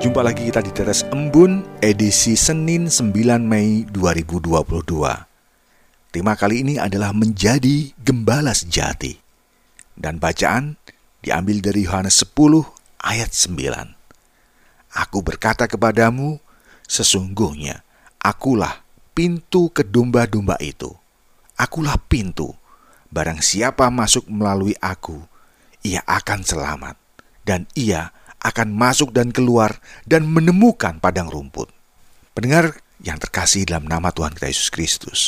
jumpa lagi kita di Tetes Embun edisi Senin 9 Mei 2022. Tema kali ini adalah menjadi gembala sejati. Dan bacaan diambil dari Yohanes 10 ayat 9. Aku berkata kepadamu, sesungguhnya akulah pintu ke domba-domba itu. Akulah pintu. Barang siapa masuk melalui aku, ia akan selamat. Dan ia akan masuk dan keluar dan menemukan padang rumput. Pendengar yang terkasih dalam nama Tuhan kita Yesus Kristus.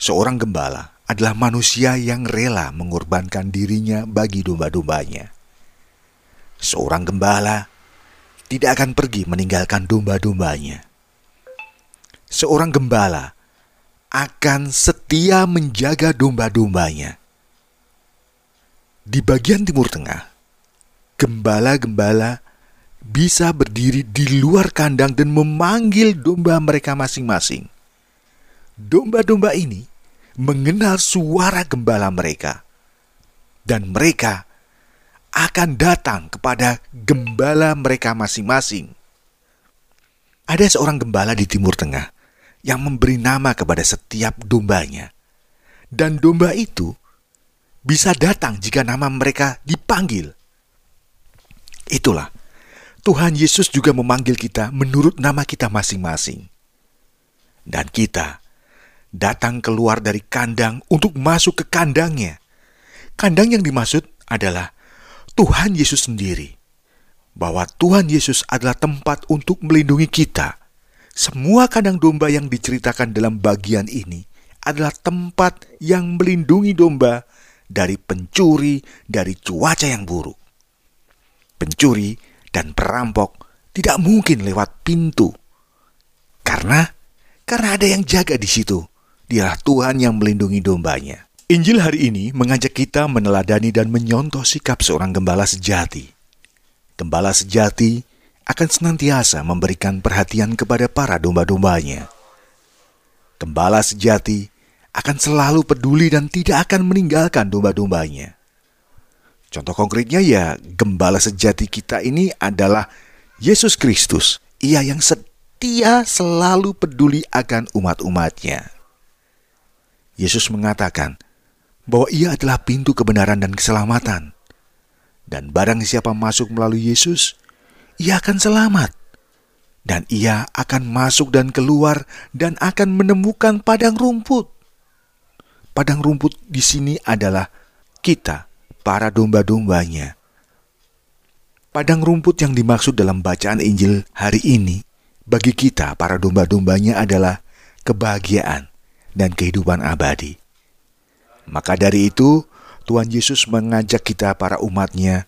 Seorang gembala adalah manusia yang rela mengorbankan dirinya bagi domba-dombanya. Seorang gembala tidak akan pergi meninggalkan domba-dombanya. Seorang gembala akan setia menjaga domba-dombanya. Di bagian timur tengah, gembala-gembala bisa berdiri di luar kandang dan memanggil domba mereka masing-masing. Domba-domba ini mengenal suara gembala mereka, dan mereka akan datang kepada gembala mereka masing-masing. Ada seorang gembala di Timur Tengah yang memberi nama kepada setiap dombanya, dan domba itu bisa datang jika nama mereka dipanggil. Itulah, Tuhan Yesus juga memanggil kita menurut nama kita masing-masing. Dan kita datang keluar dari kandang untuk masuk ke kandangnya. Kandang yang dimaksud adalah Tuhan Yesus sendiri. Bahwa Tuhan Yesus adalah tempat untuk melindungi kita. Semua kandang domba yang diceritakan dalam bagian ini adalah tempat yang melindungi domba dari pencuri, dari cuaca yang buruk pencuri, dan perampok tidak mungkin lewat pintu. Karena karena ada yang jaga di situ. Dialah Tuhan yang melindungi dombanya. Injil hari ini mengajak kita meneladani dan menyontoh sikap seorang gembala sejati. Gembala sejati akan senantiasa memberikan perhatian kepada para domba-dombanya. Gembala sejati akan selalu peduli dan tidak akan meninggalkan domba-dombanya. Contoh konkretnya ya, gembala sejati kita ini adalah Yesus Kristus. Ia yang setia selalu peduli akan umat-umatnya. Yesus mengatakan bahwa ia adalah pintu kebenaran dan keselamatan. Dan barang siapa masuk melalui Yesus, ia akan selamat. Dan ia akan masuk dan keluar dan akan menemukan padang rumput. Padang rumput di sini adalah kita, para domba-dombanya. Padang rumput yang dimaksud dalam bacaan Injil hari ini bagi kita para domba-dombanya adalah kebahagiaan dan kehidupan abadi. Maka dari itu, Tuhan Yesus mengajak kita para umatnya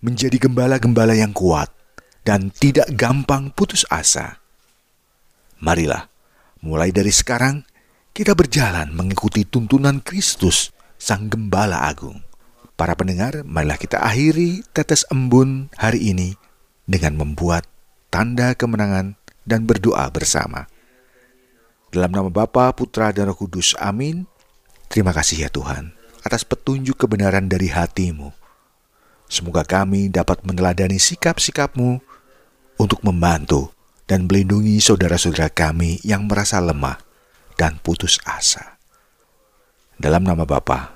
menjadi gembala-gembala yang kuat dan tidak gampang putus asa. Marilah, mulai dari sekarang, kita berjalan mengikuti tuntunan Kristus, Sang Gembala Agung. Para pendengar, marilah kita akhiri tetes embun hari ini dengan membuat tanda kemenangan dan berdoa bersama. Dalam nama Bapa, Putra, dan Roh Kudus, amin. Terima kasih ya Tuhan atas petunjuk kebenaran dari hatimu. Semoga kami dapat meneladani sikap-sikapmu untuk membantu dan melindungi saudara-saudara kami yang merasa lemah dan putus asa. Dalam nama Bapa